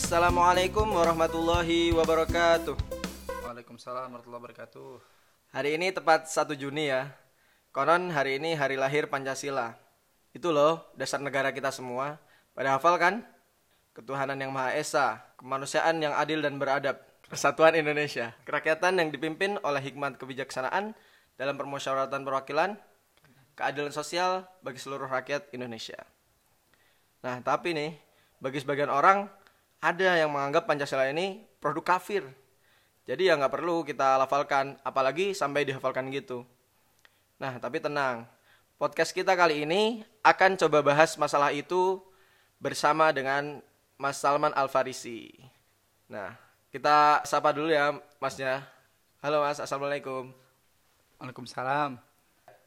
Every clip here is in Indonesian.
Assalamualaikum warahmatullahi wabarakatuh. Waalaikumsalam warahmatullahi wabarakatuh. Hari ini tepat 1 Juni ya. Konon hari ini hari lahir Pancasila. Itu loh dasar negara kita semua. Pada hafal kan? Ketuhanan yang Maha Esa, kemanusiaan yang adil dan beradab, persatuan Indonesia, kerakyatan yang dipimpin oleh hikmat kebijaksanaan dalam permusyawaratan perwakilan, keadilan sosial bagi seluruh rakyat Indonesia. Nah, tapi nih, bagi sebagian orang ada yang menganggap Pancasila ini produk kafir. Jadi ya nggak perlu kita lafalkan, apalagi sampai dihafalkan gitu. Nah, tapi tenang. Podcast kita kali ini akan coba bahas masalah itu bersama dengan Mas Salman Al-Farisi. Nah, kita sapa dulu ya Masnya. Halo Mas, Assalamualaikum. Waalaikumsalam.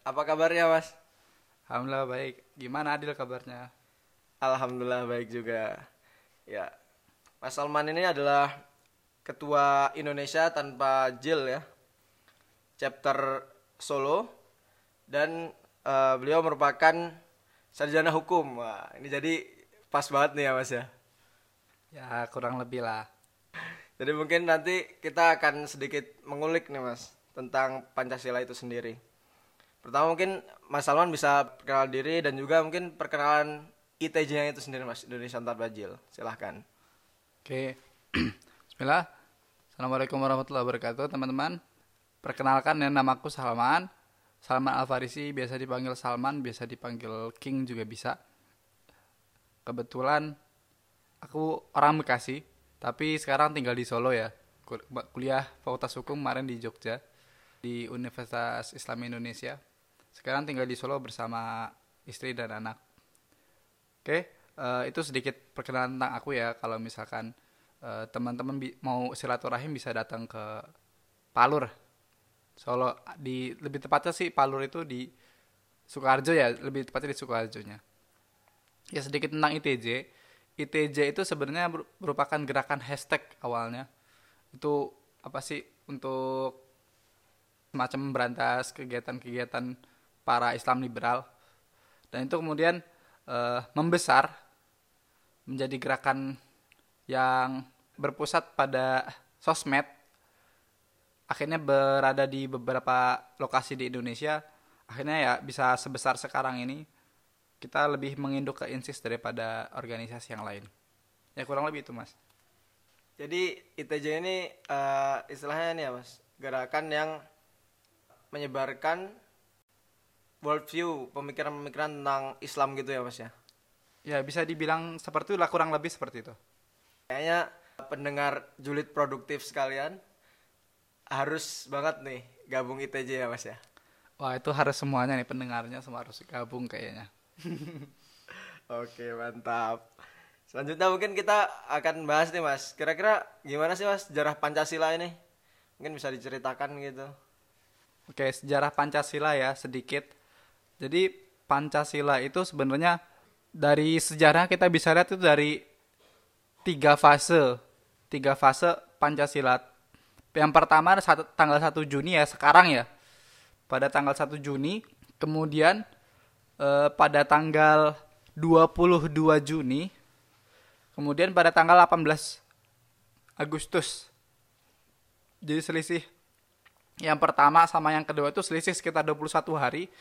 Apa kabarnya Mas? Alhamdulillah baik. Gimana Adil kabarnya? Alhamdulillah baik juga. Ya, Mas Salman ini adalah Ketua Indonesia tanpa jil ya, chapter Solo, dan eh, beliau merupakan sarjana hukum. Wah, ini jadi pas banget nih ya Mas ya. Ya kurang lebih lah. Jadi mungkin nanti kita akan sedikit mengulik nih Mas tentang Pancasila itu sendiri. Pertama mungkin Mas Salman bisa perkenalan diri dan juga mungkin perkenalan ITJ-nya itu sendiri Mas Indonesia Tanpa Jil. Silahkan. Oke. Bismillah. Assalamualaikum warahmatullahi wabarakatuh teman-teman. Perkenalkan ya namaku Salman. Salman Al-Farisi biasa dipanggil Salman, biasa dipanggil King juga bisa. Kebetulan aku orang Bekasi, tapi sekarang tinggal di Solo ya. Kul- Kuliah Fakultas Hukum kemarin di Jogja di Universitas Islam Indonesia. Sekarang tinggal di Solo bersama istri dan anak. Oke, eh, itu sedikit perkenalan tentang aku ya. Kalau misalkan eh, teman-teman bi- mau silaturahim bisa datang ke Palur, Solo. Di lebih tepatnya sih Palur itu di Sukoharjo ya, lebih tepatnya di Sukoharjonya. Ya sedikit tentang ITJ. ITJ itu sebenarnya merupakan gerakan hashtag awalnya. Itu apa sih untuk semacam memberantas kegiatan-kegiatan para Islam liberal dan itu kemudian eh, membesar menjadi gerakan yang berpusat pada sosmed akhirnya berada di beberapa lokasi di Indonesia. Akhirnya ya bisa sebesar sekarang ini kita lebih menginduk ke insis daripada organisasi yang lain. Ya kurang lebih itu mas. Jadi ITJ ini eh, istilahnya nih ya Mas, gerakan yang menyebarkan worldview, pemikiran-pemikiran tentang Islam gitu ya Mas ya. Ya bisa dibilang seperti itulah kurang lebih seperti itu Kayaknya pendengar julid produktif sekalian harus banget nih gabung ITJ ya Mas ya. wah itu harus semuanya nih pendengarnya semua harus gabung kayaknya Oke mantap. Selanjutnya mungkin kita akan bahas nih Mas. Kira-kira gimana sih Mas sejarah Pancasila ini? Mungkin bisa diceritakan gitu. Oke, sejarah Pancasila ya sedikit. Jadi Pancasila itu sebenarnya dari sejarah kita bisa lihat itu dari tiga fase, tiga fase Pancasila. Yang pertama tanggal 1 Juni ya sekarang ya. Pada tanggal 1 Juni, kemudian eh, pada tanggal 22 Juni, kemudian pada tanggal 18 Agustus. Jadi selisih yang pertama sama yang kedua itu selisih sekitar 21 hari.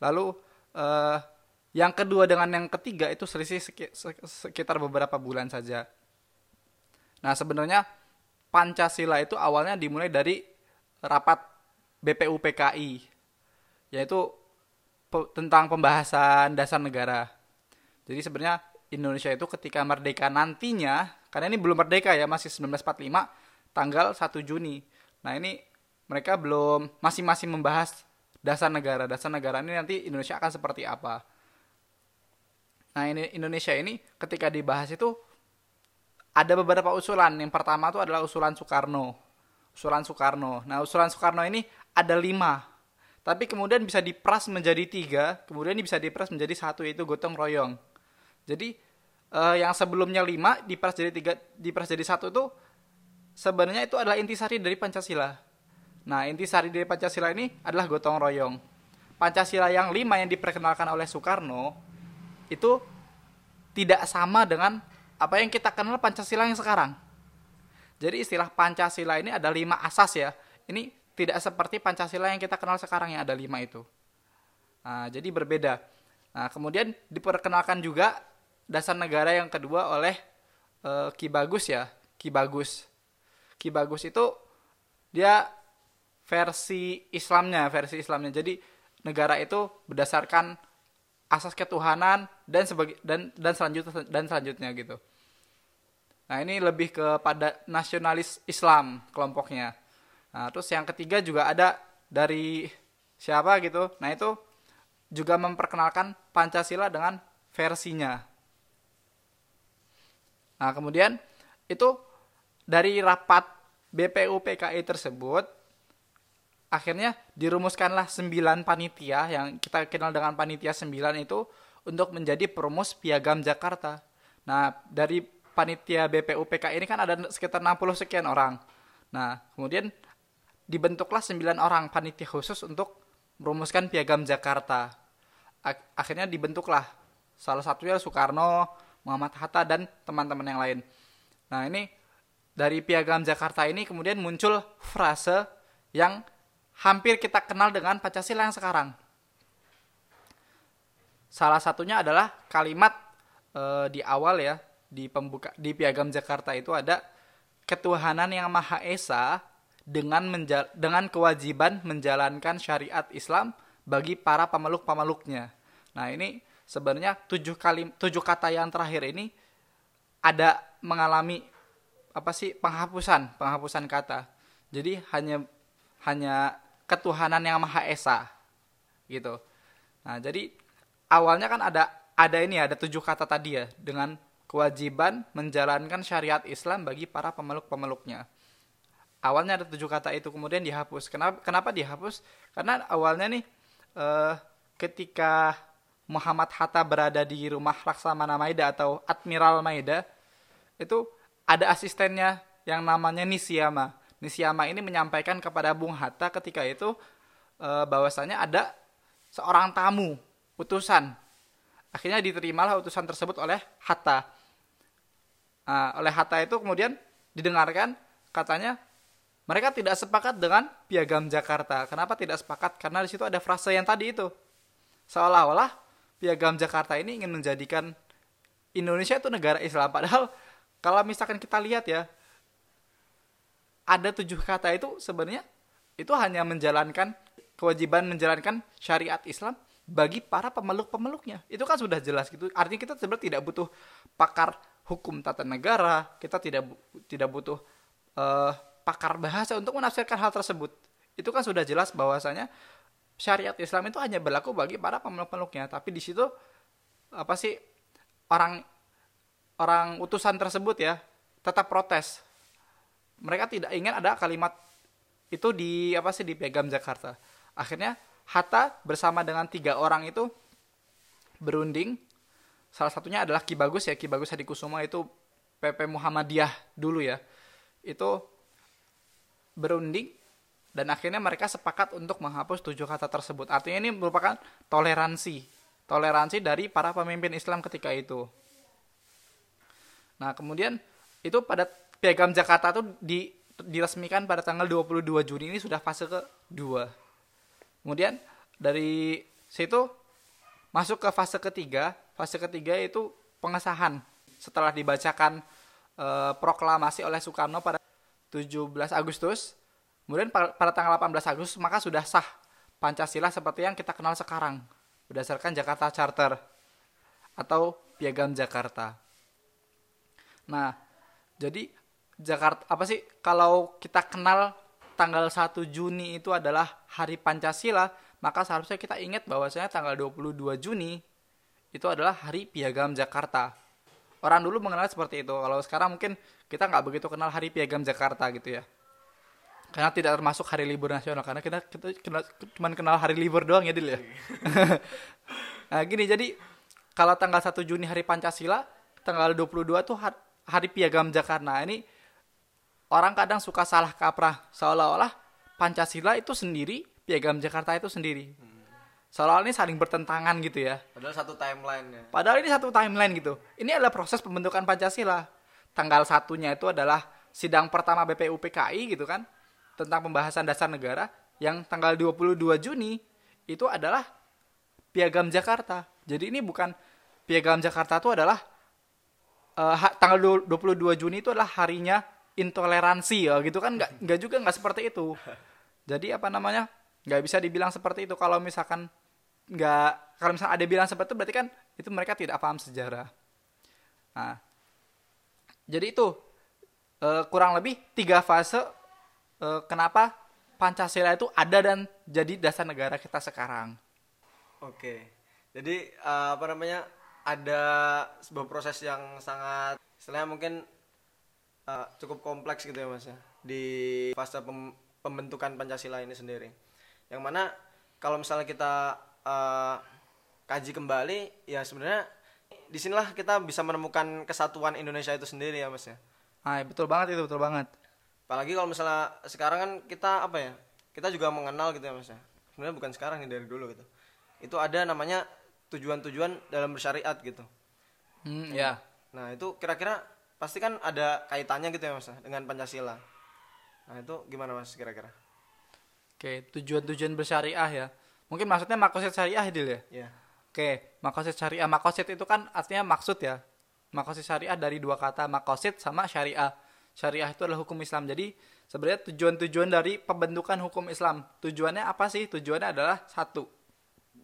Lalu eh, yang kedua dengan yang ketiga itu selisih seki- se- sekitar beberapa bulan saja. Nah, sebenarnya Pancasila itu awalnya dimulai dari rapat BPUPKI yaitu tentang pembahasan dasar negara. Jadi sebenarnya Indonesia itu ketika merdeka nantinya, karena ini belum merdeka ya, masih 1945 tanggal 1 Juni. Nah, ini mereka belum masing-masing membahas dasar negara. Dasar negara ini nanti Indonesia akan seperti apa. Nah, ini Indonesia ini ketika dibahas itu ada beberapa usulan. Yang pertama itu adalah usulan Soekarno. Usulan Soekarno. Nah, usulan Soekarno ini ada lima. Tapi kemudian bisa diperas menjadi tiga. Kemudian bisa diperas menjadi satu, yaitu gotong royong. Jadi, eh, yang sebelumnya lima, diperas jadi tiga, diperas jadi satu itu sebenarnya itu adalah intisari dari Pancasila. Nah, intisari dari Pancasila ini adalah gotong royong. Pancasila yang lima yang diperkenalkan oleh Soekarno itu tidak sama dengan apa yang kita kenal Pancasila yang sekarang. Jadi istilah Pancasila ini ada lima asas ya. Ini tidak seperti Pancasila yang kita kenal sekarang yang ada lima itu. Nah, jadi berbeda. Nah, kemudian diperkenalkan juga dasar negara yang kedua oleh uh, Ki Bagus ya, Ki Bagus. Ki Bagus itu dia versi Islamnya, versi Islamnya. Jadi negara itu berdasarkan asas ketuhanan dan sebagai dan dan selanjutnya dan selanjutnya gitu. Nah, ini lebih kepada nasionalis Islam kelompoknya. Nah, terus yang ketiga juga ada dari siapa gitu. Nah, itu juga memperkenalkan Pancasila dengan versinya. Nah, kemudian itu dari rapat BPU PKI tersebut akhirnya dirumuskanlah sembilan panitia yang kita kenal dengan panitia sembilan itu untuk menjadi perumus piagam Jakarta. Nah, dari panitia BPU PKI ini kan ada sekitar 60 sekian orang. Nah, kemudian dibentuklah sembilan orang panitia khusus untuk merumuskan piagam Jakarta. Akhirnya dibentuklah salah satunya Soekarno, Muhammad Hatta dan teman-teman yang lain. Nah, ini dari piagam Jakarta ini kemudian muncul frase yang hampir kita kenal dengan Pancasila yang sekarang. Salah satunya adalah kalimat e, di awal ya di pembuka di piagam Jakarta itu ada ketuhanan yang maha esa dengan menjal, dengan kewajiban menjalankan syariat Islam bagi para pemeluk-pemeluknya. Nah, ini sebenarnya tujuh kali tujuh kata yang terakhir ini ada mengalami apa sih penghapusan penghapusan kata jadi hanya hanya ketuhanan yang maha esa gitu. Nah jadi awalnya kan ada ada ini ada tujuh kata tadi ya dengan kewajiban menjalankan syariat Islam bagi para pemeluk-pemeluknya. Awalnya ada tujuh kata itu kemudian dihapus. Kenapa kenapa dihapus? Karena awalnya nih eh, ketika Muhammad Hatta berada di rumah Laksamana Maida atau Admiral Maida itu ada asistennya yang namanya Nisiyama. Nisiyama ini menyampaikan kepada Bung Hatta ketika itu e, bahwasanya ada seorang tamu, utusan. Akhirnya diterimalah utusan tersebut oleh Hatta. Nah, oleh Hatta itu kemudian didengarkan katanya mereka tidak sepakat dengan piagam Jakarta. Kenapa tidak sepakat? Karena di situ ada frase yang tadi itu. Seolah-olah piagam Jakarta ini ingin menjadikan Indonesia itu negara Islam. Padahal kalau misalkan kita lihat ya, ada tujuh kata itu sebenarnya itu hanya menjalankan kewajiban menjalankan syariat Islam bagi para pemeluk-pemeluknya. Itu kan sudah jelas gitu. Artinya kita sebenarnya tidak butuh pakar hukum tata negara, kita tidak tidak butuh uh, pakar bahasa untuk menafsirkan hal tersebut. Itu kan sudah jelas bahwasanya syariat Islam itu hanya berlaku bagi para pemeluk-pemeluknya. Tapi di situ apa sih orang orang utusan tersebut ya tetap protes. Mereka tidak ingin ada kalimat itu di apa sih di piagam Jakarta. Akhirnya Hatta bersama dengan tiga orang itu berunding. Salah satunya adalah Ki Bagus ya Ki Bagus Hadikusuma itu PP Muhammadiyah dulu ya. Itu berunding dan akhirnya mereka sepakat untuk menghapus tujuh kata tersebut. Artinya ini merupakan toleransi, toleransi dari para pemimpin Islam ketika itu. Nah, kemudian itu pada Piagam Jakarta itu di, diresmikan pada tanggal 22 Juni ini sudah fase kedua. Kemudian dari situ masuk ke fase ketiga. Fase ketiga itu pengesahan setelah dibacakan e, proklamasi oleh Soekarno pada 17 Agustus. Kemudian pada tanggal 18 Agustus maka sudah sah Pancasila seperti yang kita kenal sekarang berdasarkan Jakarta Charter atau Piagam Jakarta. Nah, jadi Jakarta apa sih kalau kita kenal tanggal 1 Juni itu adalah hari Pancasila, maka seharusnya kita ingat bahwasanya tanggal 22 Juni itu adalah hari Piagam Jakarta. Orang dulu mengenal seperti itu. Kalau sekarang mungkin kita nggak begitu kenal hari Piagam Jakarta gitu ya. Karena tidak termasuk hari libur nasional karena kita kita kenal, cuma kenal hari libur doang ya Dil ya. nah, gini jadi kalau tanggal 1 Juni hari Pancasila, tanggal 22 tuh Hari Piagam Jakarta. Nah, ini orang kadang suka salah kaprah seolah-olah Pancasila itu sendiri, Piagam Jakarta itu sendiri. Seolah ini saling bertentangan gitu ya. Padahal satu timeline ya. Padahal ini satu timeline gitu. Ini adalah proses pembentukan Pancasila. Tanggal satunya itu adalah sidang pertama BPUPKI gitu kan. Tentang pembahasan dasar negara. Yang tanggal 22 Juni itu adalah Piagam Jakarta. Jadi ini bukan Piagam Jakarta itu adalah uh, tanggal 22 Juni itu adalah harinya intoleransi ya gitu kan nggak nggak juga nggak seperti itu. Jadi apa namanya nggak bisa dibilang seperti itu. Kalau misalkan nggak kalau misalkan ada bilang seperti itu berarti kan itu mereka tidak paham sejarah. Nah jadi itu uh, kurang lebih tiga fase uh, kenapa Pancasila itu ada dan jadi dasar negara kita sekarang. Oke jadi uh, apa namanya ada sebuah proses yang sangat istilahnya mungkin uh, cukup kompleks gitu ya mas ya di fase pem pembentukan Pancasila ini sendiri. Yang mana kalau misalnya kita uh, kaji kembali ya sebenarnya di sinilah kita bisa menemukan kesatuan Indonesia itu sendiri ya mas ya. Ah betul banget itu betul banget. Apalagi kalau misalnya sekarang kan kita apa ya kita juga mengenal gitu ya mas ya. Sebenarnya bukan sekarang nih dari dulu gitu. Itu ada namanya tujuan-tujuan dalam bersyariat gitu. Hmm, ya. Nah itu kira-kira pasti kan ada kaitannya gitu ya mas dengan Pancasila. Nah itu gimana mas kira-kira? Oke tujuan-tujuan bersyariah ya. Mungkin maksudnya makosid syariah Dil ya? Yeah. oke makosid syariah. Makosid itu kan artinya maksud ya. Makosid syariah dari dua kata makosid sama syariah. Syariah itu adalah hukum Islam. Jadi sebenarnya tujuan-tujuan dari pembentukan hukum Islam tujuannya apa sih? Tujuannya adalah satu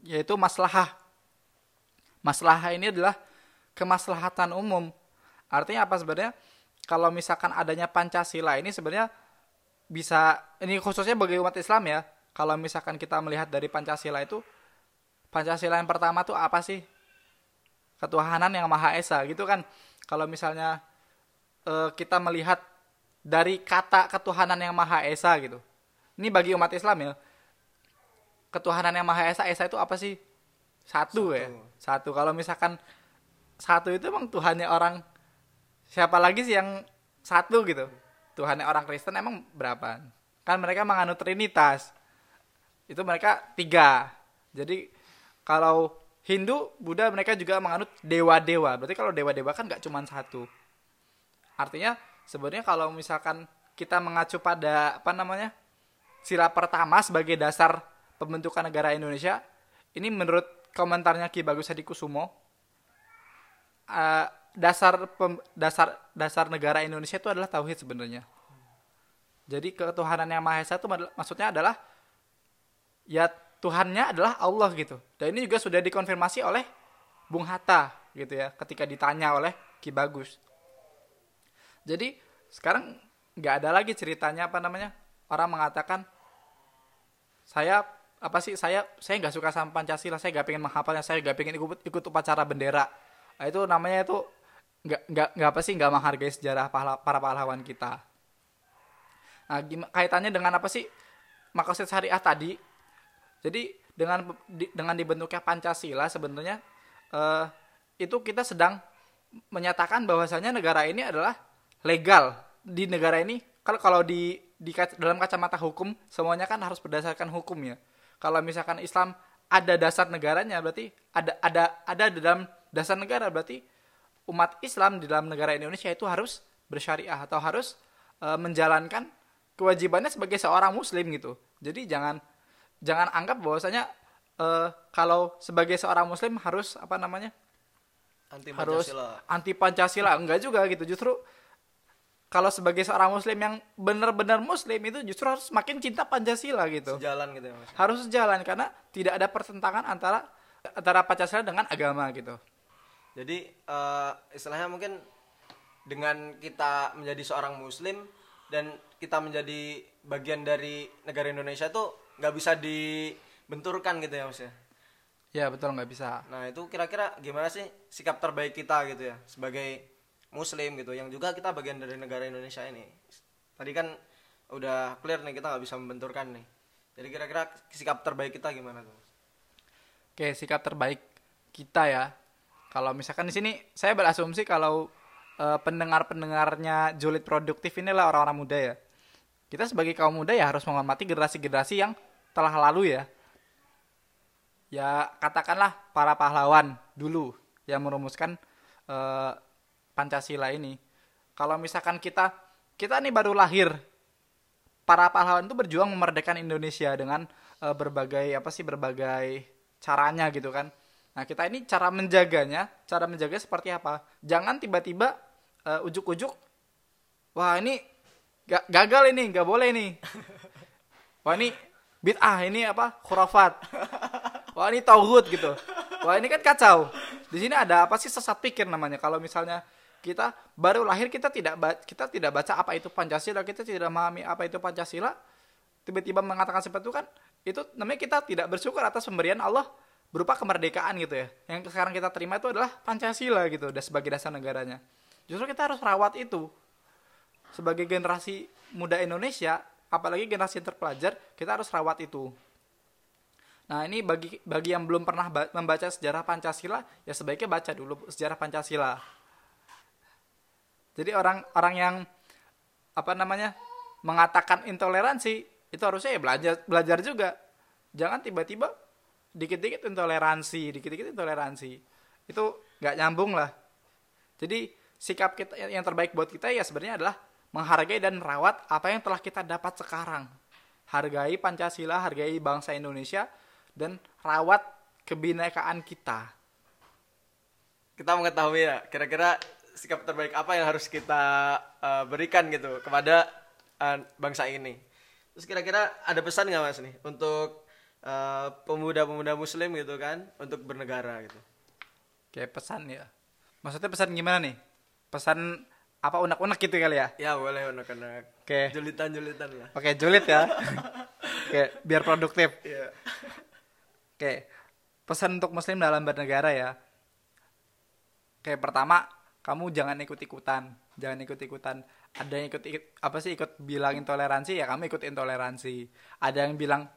yaitu maslahah. Maslahah ini adalah kemaslahatan umum Artinya apa sebenarnya? Kalau misalkan adanya Pancasila ini sebenarnya bisa ini khususnya bagi umat Islam ya. Kalau misalkan kita melihat dari Pancasila itu Pancasila yang pertama tuh apa sih? Ketuhanan yang Maha Esa gitu kan. Kalau misalnya e, kita melihat dari kata ketuhanan yang Maha Esa gitu. Ini bagi umat Islam ya. Ketuhanan yang Maha Esa, Esa itu apa sih? Satu, Satu. ya. Satu. Kalau misalkan satu itu emang Tuhannya orang siapa lagi sih yang satu gitu? Tuhannya orang Kristen emang berapa kan mereka menganut Trinitas. Itu mereka tiga. Jadi kalau Hindu Buddha mereka juga menganut dewa-dewa. Berarti kalau dewa-dewa kan nggak cuma satu. Artinya sebenarnya kalau misalkan kita mengacu pada apa namanya sila pertama sebagai dasar pembentukan negara Indonesia ini menurut komentarnya Ki Bagus Hadi Kusumo uh, dasar pem, dasar dasar negara Indonesia itu adalah tauhid sebenarnya. Jadi ketuhanan yang maha esa itu maksudnya adalah ya Tuhannya adalah Allah gitu. Dan ini juga sudah dikonfirmasi oleh Bung Hatta gitu ya ketika ditanya oleh Ki Bagus. Jadi sekarang nggak ada lagi ceritanya apa namanya orang mengatakan saya apa sih saya saya nggak suka sama Pancasila saya nggak pengen menghafalnya saya nggak pengen ikut ikut upacara bendera nah, itu namanya itu nggak nggak nggak apa sih nggak menghargai sejarah pahala, para pahlawan kita. Nah gimana, kaitannya dengan apa sih makosid syariah tadi? Jadi dengan di, dengan dibentuknya pancasila sebenarnya uh, itu kita sedang menyatakan bahwasanya negara ini adalah legal di negara ini. Kalau kalau di di dalam kacamata hukum semuanya kan harus berdasarkan hukum ya. Kalau misalkan Islam ada dasar negaranya berarti ada ada ada dalam dasar negara berarti umat Islam di dalam negara Indonesia itu harus bersyariah atau harus e, menjalankan kewajibannya sebagai seorang muslim gitu. Jadi jangan jangan anggap bahwasanya e, kalau sebagai seorang muslim harus apa namanya? anti Pancasila. Harus anti Pancasila. Enggak juga gitu. Justru kalau sebagai seorang muslim yang benar-benar muslim itu justru harus makin cinta Pancasila gitu. Sejalan gitu ya, Mas. Harus sejalan karena tidak ada pertentangan antara antara Pancasila dengan agama gitu. Jadi uh, istilahnya mungkin dengan kita menjadi seorang muslim dan kita menjadi bagian dari negara Indonesia tuh nggak bisa dibenturkan gitu ya mas ya? Ya betul nggak bisa. Nah itu kira-kira gimana sih sikap terbaik kita gitu ya sebagai muslim gitu yang juga kita bagian dari negara Indonesia ini? Tadi kan udah clear nih kita nggak bisa membenturkan nih. Jadi kira-kira sikap terbaik kita gimana tuh oke sikap terbaik kita ya kalau misalkan di sini saya berasumsi kalau uh, pendengar-pendengarnya julid produktif inilah orang-orang muda ya. Kita sebagai kaum muda ya harus menghormati generasi-generasi yang telah lalu ya. ya katakanlah para pahlawan dulu yang merumuskan eh, Pancasila ini. Kalau misalkan kita kita nih baru lahir, para pahlawan itu berjuang memerdekakan Indonesia dengan eh, berbagai apa sih berbagai caranya gitu kan. Nah kita ini cara menjaganya, cara menjaga seperti apa? Jangan tiba-tiba eh, ujuk-ujuk, wah ini ga- gagal ini, nggak boleh nih. Wah ini bid'ah, ini apa khurafat. Wah ini tauhid gitu. Wah ini kan kacau. Di sini ada apa sih sesat pikir namanya. Kalau misalnya kita baru lahir kita tidak kita tidak baca apa itu Pancasila, kita tidak memahami apa itu Pancasila, tiba-tiba mengatakan seperti itu kan itu namanya kita tidak bersyukur atas pemberian Allah berupa kemerdekaan gitu ya. Yang sekarang kita terima itu adalah Pancasila gitu, dan sebagai dasar negaranya. Justru kita harus rawat itu. Sebagai generasi muda Indonesia, apalagi generasi terpelajar, kita harus rawat itu. Nah, ini bagi bagi yang belum pernah ba- membaca sejarah Pancasila, ya sebaiknya baca dulu sejarah Pancasila. Jadi orang orang yang apa namanya mengatakan intoleransi itu harusnya ya belajar belajar juga. Jangan tiba-tiba dikit-dikit intoleransi, dikit-dikit intoleransi. Itu nggak nyambung lah. Jadi sikap kita yang terbaik buat kita ya sebenarnya adalah menghargai dan merawat apa yang telah kita dapat sekarang. Hargai Pancasila, hargai bangsa Indonesia dan rawat kebinekaan kita. Kita mengetahui ya, kira-kira sikap terbaik apa yang harus kita eh, berikan gitu kepada eh, bangsa ini. Terus kira-kira ada pesan nggak mas nih untuk eh, pemuda-pemuda Muslim gitu kan untuk bernegara gitu? Kayak pesan ya. Maksudnya pesan gimana nih? Pesan apa unek-unek gitu kali ya? Ya boleh anak-anak. Oke. Julitan-julitan lah. Oke, julid ya. Oke, biar produktif. Iya. Oke, pesan untuk muslim dalam bernegara ya. Oke, pertama, kamu jangan ikut-ikutan. Jangan ikut-ikutan. Ada yang ikut, ikut apa sih ikut bilang intoleransi ya kamu ikut intoleransi. Ada yang bilang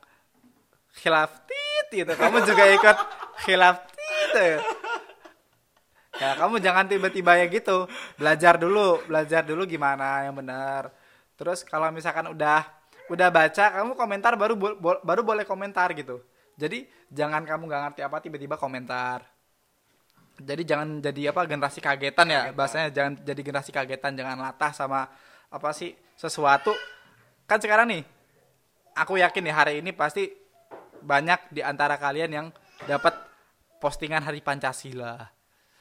khilaf tit gitu. Kamu juga ikut khilaf tit. ya. Ya, kamu jangan tiba-tiba ya gitu. Belajar dulu, belajar dulu gimana yang benar. Terus kalau misalkan udah udah baca, kamu komentar baru bo- bo- baru boleh komentar gitu. Jadi jangan kamu nggak ngerti apa tiba-tiba komentar. Jadi jangan jadi apa generasi kagetan ya bahasanya jangan jadi generasi kagetan jangan latah sama apa sih sesuatu kan sekarang nih aku yakin nih hari ini pasti banyak di antara kalian yang dapat postingan hari Pancasila.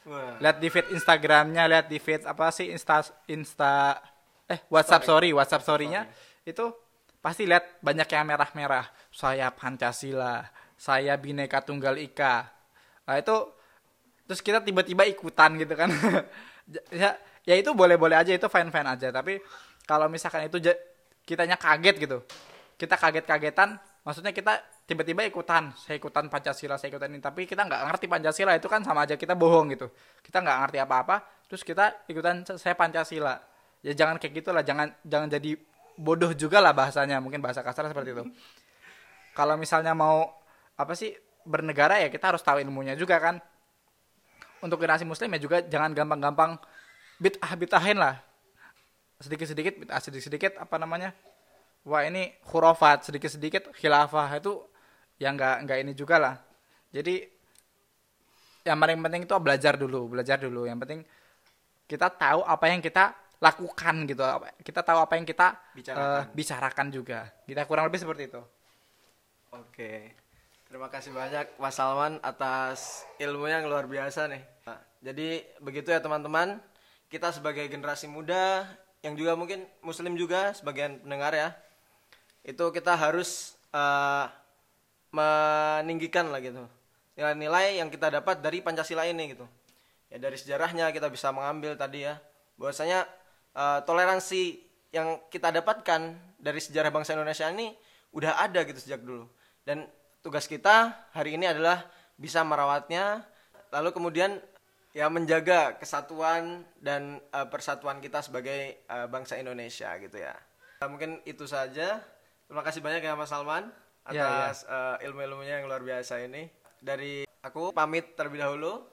Wah. lihat di feed Instagramnya lihat di feed apa sih insta insta eh WhatsApp sorry WhatsApp storynya itu pasti lihat banyak yang merah-merah. Saya Pancasila saya Bhinneka Tunggal Ika. Nah itu terus kita tiba-tiba ikutan gitu kan. Ya ya itu boleh-boleh aja itu fine-fine aja. Tapi kalau misalkan itu kitanya kaget gitu. Kita kaget-kagetan maksudnya kita tiba-tiba ikutan saya ikutan Pancasila saya ikutan ini tapi kita nggak ngerti Pancasila itu kan sama aja kita bohong gitu. Kita nggak ngerti apa-apa terus kita ikutan saya Pancasila. Ya jangan kayak gitulah jangan jangan jadi bodoh juga lah bahasanya mungkin bahasa kasar seperti itu. Kalau misalnya mau apa sih bernegara ya kita harus tahu ilmunya juga kan. Untuk generasi muslim ya juga jangan gampang-gampang bid'ah bid'ahin lah. Sedikit-sedikit sedikit-sedikit apa namanya wah ini khurafat sedikit-sedikit khilafah itu yang nggak nggak ini juga lah jadi yang paling penting itu belajar dulu belajar dulu yang penting kita tahu apa yang kita lakukan gitu kita tahu apa yang kita Bicarakan. eh, bicarakan juga kita kurang lebih seperti itu Oke. Terima kasih banyak Mas Salman atas ilmunya yang luar biasa nih. Nah, jadi begitu ya teman-teman. Kita sebagai generasi muda yang juga mungkin muslim juga sebagian pendengar ya. Itu kita harus eh, meninggikan lah gitu. Nilai-nilai yang kita dapat dari Pancasila ini gitu. Ya dari sejarahnya kita bisa mengambil tadi ya. Bahwasanya eh, toleransi yang kita dapatkan dari sejarah bangsa Indonesia ini udah ada gitu sejak dulu. Dan tugas kita hari ini adalah bisa merawatnya lalu kemudian ya menjaga kesatuan dan eh, persatuan kita sebagai eh, bangsa Indonesia gitu ya. Mungkin itu saja. Terima kasih banyak ya Mas Salman Ya, ya. atas eh, ilmu-ilmunya yang luar biasa ini. Dari aku pamit terlebih dahulu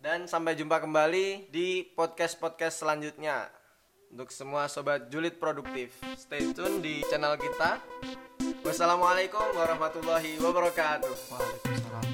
dan sampai jumpa kembali di podcast-podcast selanjutnya. Untuk semua sobat julid produktif, stay tune di channel kita Wassalamualaikum warahmatullahi wabarakatuh. Waalaikumsalam.